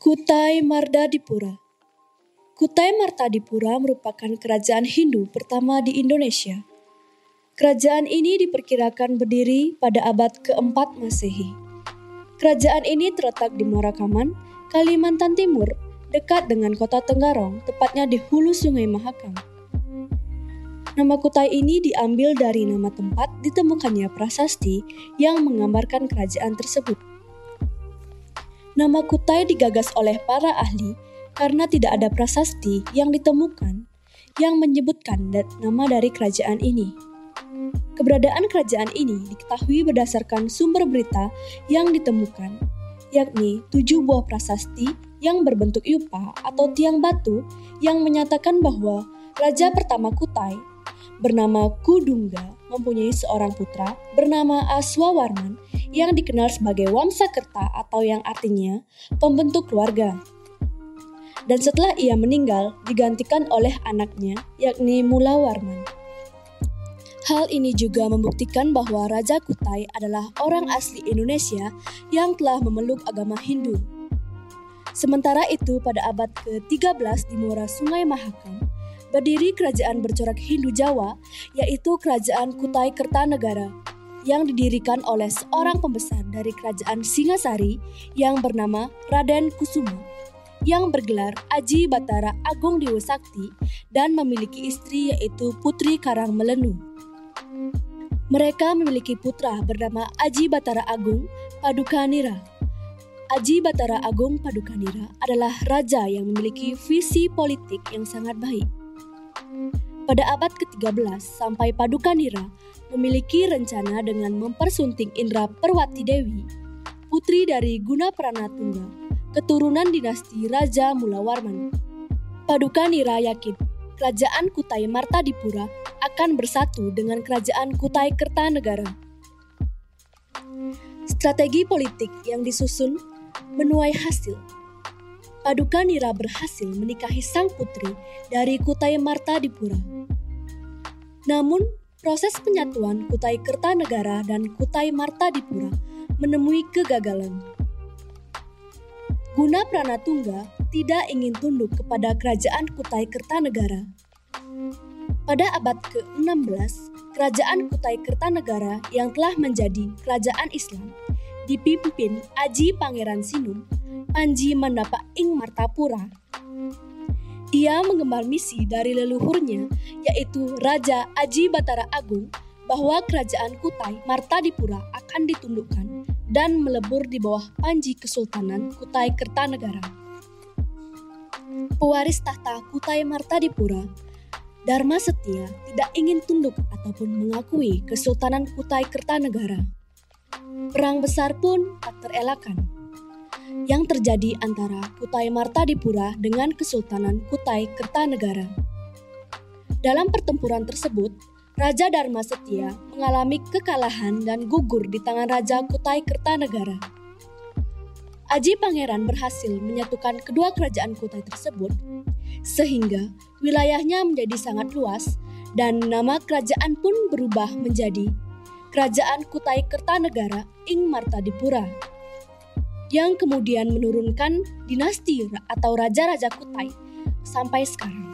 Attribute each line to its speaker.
Speaker 1: Kutai Mardadipura Kutai Martadipura merupakan kerajaan Hindu pertama di Indonesia. Kerajaan ini diperkirakan berdiri pada abad keempat Masehi. Kerajaan ini terletak di Morakaman, Kalimantan Timur, dekat dengan kota Tenggarong, tepatnya di hulu Sungai Mahakam. Nama Kutai ini diambil dari nama tempat ditemukannya prasasti yang menggambarkan kerajaan tersebut. Nama Kutai digagas oleh para ahli karena tidak ada prasasti yang ditemukan yang menyebutkan nama dari kerajaan ini. Keberadaan kerajaan ini diketahui berdasarkan sumber berita yang ditemukan, yakni tujuh buah prasasti yang berbentuk yupa atau tiang batu yang menyatakan bahwa raja pertama Kutai bernama Kudungga mempunyai seorang putra bernama Aswawarman yang dikenal sebagai Wamsakerta atau yang artinya pembentuk keluarga. Dan setelah ia meninggal, digantikan oleh anaknya, yakni Mulawarman. Hal ini juga membuktikan bahwa Raja Kutai adalah orang asli Indonesia yang telah memeluk agama Hindu. Sementara itu, pada abad ke-13 di muara Sungai Mahakam, berdiri kerajaan bercorak Hindu Jawa, yaitu Kerajaan Kutai Kertanegara yang didirikan oleh seorang pembesar dari kerajaan Singasari yang bernama Raden Kusuma yang bergelar Aji Batara Agung Dewa Sakti dan memiliki istri yaitu Putri Karang Melenu. Mereka memiliki putra bernama Aji Batara Agung Padukanira. Aji Batara Agung Padukanira adalah raja yang memiliki visi politik yang sangat baik. Pada abad ke-13 sampai Padukanira memiliki rencana dengan mempersunting Indra Perwati Dewi, putri dari Guna Pranatungga, keturunan dinasti Raja Mulawarman. Padukanira yakin kerajaan Kutai Martadipura akan bersatu dengan kerajaan Kutai Kertanegara. Strategi politik yang disusun menuai hasil. Padukanira berhasil menikahi sang putri dari Kutai Martadipura. Namun, Proses penyatuan Kutai Kertanegara dan Kutai Martadipura menemui kegagalan. Guna Pranatungga tidak ingin tunduk kepada kerajaan Kutai Kertanegara. Pada abad ke-16, kerajaan Kutai Kertanegara yang telah menjadi kerajaan Islam dipimpin Aji Pangeran Sinum, Panji Mandapa Ing Martapura ia mengemban misi dari leluhurnya, yaitu Raja Aji Batara Agung, bahwa kerajaan Kutai Martadipura akan ditundukkan dan melebur di bawah Panji Kesultanan Kutai Kertanegara. Pewaris tahta Kutai Martadipura, Dharma Setia tidak ingin tunduk ataupun mengakui Kesultanan Kutai Kertanegara. Perang besar pun tak terelakkan yang terjadi antara Kutai Martadipura dengan Kesultanan Kutai Kertanegara. Dalam pertempuran tersebut, Raja Dharma Setia mengalami kekalahan dan gugur di tangan Raja Kutai Kertanegara. Aji Pangeran berhasil menyatukan kedua kerajaan Kutai tersebut, sehingga wilayahnya menjadi sangat luas dan nama kerajaan pun berubah menjadi Kerajaan Kutai Kertanegara Ing Martadipura yang kemudian menurunkan dinasti atau raja-raja Kutai sampai sekarang.